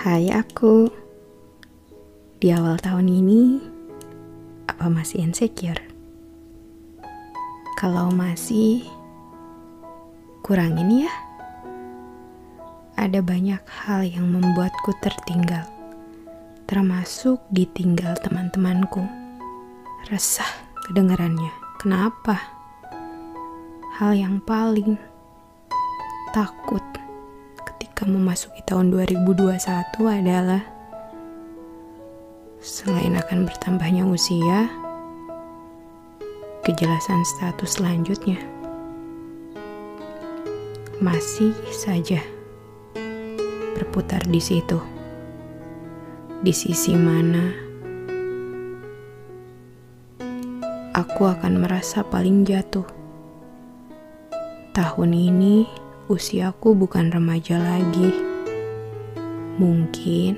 Hai aku Di awal tahun ini Apa masih insecure? Kalau masih Kurangin ya Ada banyak hal yang membuatku tertinggal Termasuk ditinggal teman-temanku Resah kedengarannya Kenapa? Hal yang paling takut ketika memasuki tahun 2021 adalah selain akan bertambahnya usia, kejelasan status selanjutnya masih saja berputar di situ. Di sisi mana aku akan merasa paling jatuh. Tahun ini usiaku bukan remaja lagi. Mungkin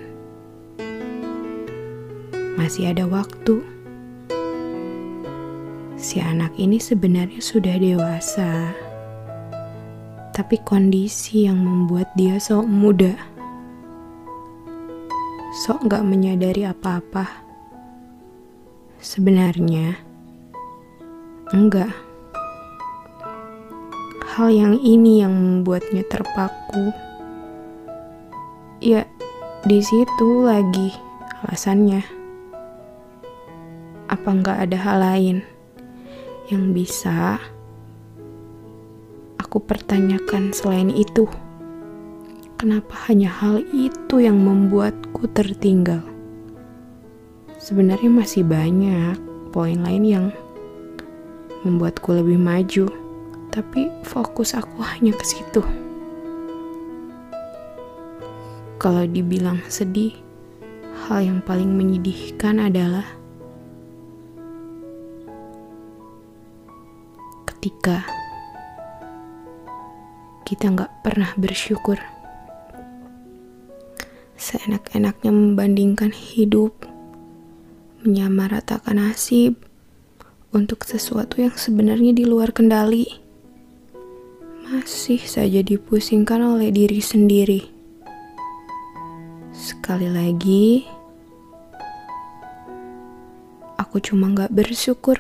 masih ada waktu. Si anak ini sebenarnya sudah dewasa, tapi kondisi yang membuat dia sok muda, sok gak menyadari apa-apa. Sebenarnya, enggak. Hal yang ini yang membuatnya terpaku. Ya, di situ lagi alasannya. Apa nggak ada hal lain yang bisa aku pertanyakan selain itu? Kenapa hanya hal itu yang membuatku tertinggal? Sebenarnya masih banyak poin lain yang membuatku lebih maju tapi fokus aku hanya ke situ. Kalau dibilang sedih, hal yang paling menyedihkan adalah ketika kita nggak pernah bersyukur. Seenak-enaknya membandingkan hidup, menyamaratakan nasib untuk sesuatu yang sebenarnya di luar kendali masih saja dipusingkan oleh diri sendiri. Sekali lagi, aku cuma gak bersyukur.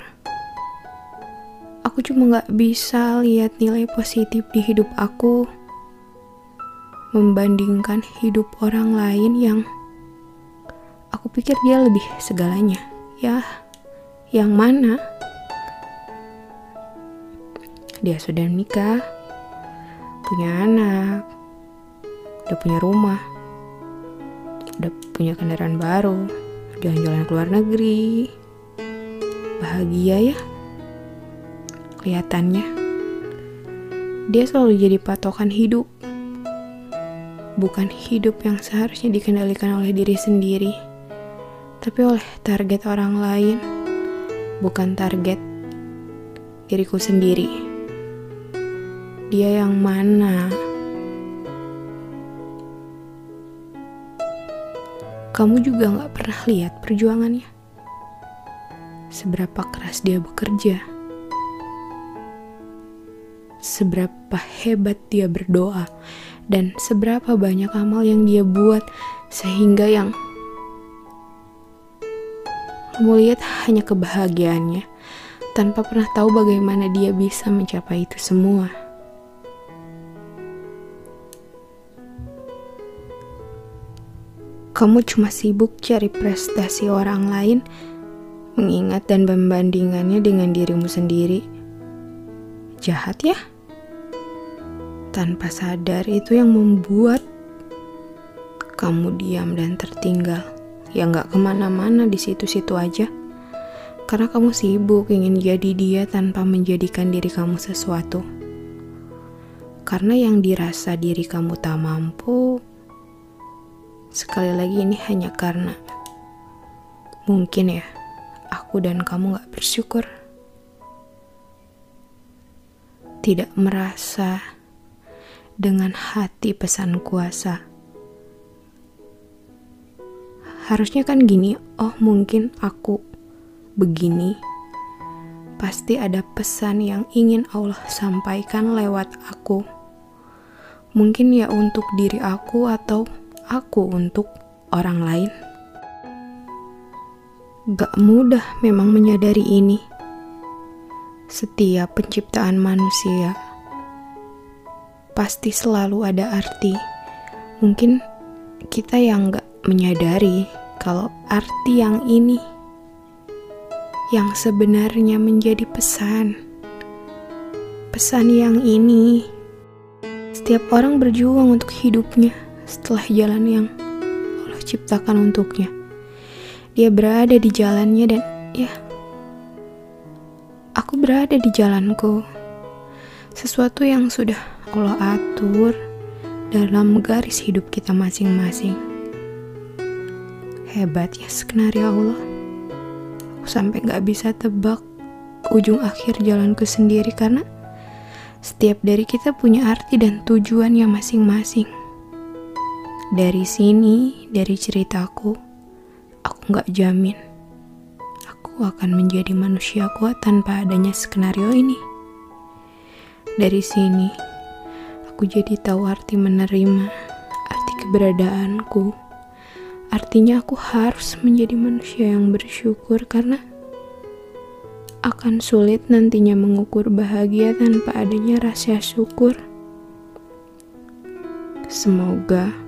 Aku cuma gak bisa lihat nilai positif di hidup aku, membandingkan hidup orang lain yang aku pikir dia lebih segalanya. Ya, yang mana? Dia sudah menikah, punya anak, udah punya rumah, udah punya kendaraan baru, jalan-jalan ke luar negeri, bahagia ya kelihatannya. Dia selalu jadi patokan hidup, bukan hidup yang seharusnya dikendalikan oleh diri sendiri, tapi oleh target orang lain, bukan target diriku sendiri dia yang mana? Kamu juga gak pernah lihat perjuangannya. Seberapa keras dia bekerja. Seberapa hebat dia berdoa. Dan seberapa banyak amal yang dia buat sehingga yang kamu lihat hanya kebahagiaannya tanpa pernah tahu bagaimana dia bisa mencapai itu semua. Kamu cuma sibuk cari prestasi orang lain, mengingat dan membandingannya dengan dirimu sendiri. Jahat ya? Tanpa sadar itu yang membuat kamu diam dan tertinggal. Ya nggak ke mana-mana di situ-situ aja. Karena kamu sibuk ingin jadi dia tanpa menjadikan diri kamu sesuatu. Karena yang dirasa diri kamu tak mampu, Sekali lagi ini hanya karena mungkin ya aku dan kamu gak bersyukur. Tidak merasa dengan hati pesan kuasa. Harusnya kan gini, oh mungkin aku begini. Pasti ada pesan yang ingin Allah sampaikan lewat aku. Mungkin ya untuk diri aku atau aku untuk orang lain. Gak mudah memang menyadari ini. Setiap penciptaan manusia pasti selalu ada arti. Mungkin kita yang gak menyadari kalau arti yang ini yang sebenarnya menjadi pesan. Pesan yang ini setiap orang berjuang untuk hidupnya setelah jalan yang Allah ciptakan untuknya. Dia berada di jalannya dan ya, aku berada di jalanku. Sesuatu yang sudah Allah atur dalam garis hidup kita masing-masing. Hebat ya skenario Allah. Aku sampai gak bisa tebak ujung akhir jalanku sendiri karena setiap dari kita punya arti dan tujuannya masing-masing. Dari sini, dari ceritaku, aku nggak jamin aku akan menjadi manusia kuat tanpa adanya skenario ini. Dari sini, aku jadi tahu arti menerima, arti keberadaanku. Artinya aku harus menjadi manusia yang bersyukur karena akan sulit nantinya mengukur bahagia tanpa adanya rasa syukur. Semoga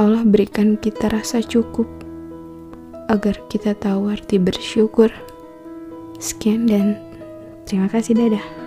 Allah berikan kita rasa cukup agar kita tahu arti bersyukur. Sekian dan terima kasih dadah.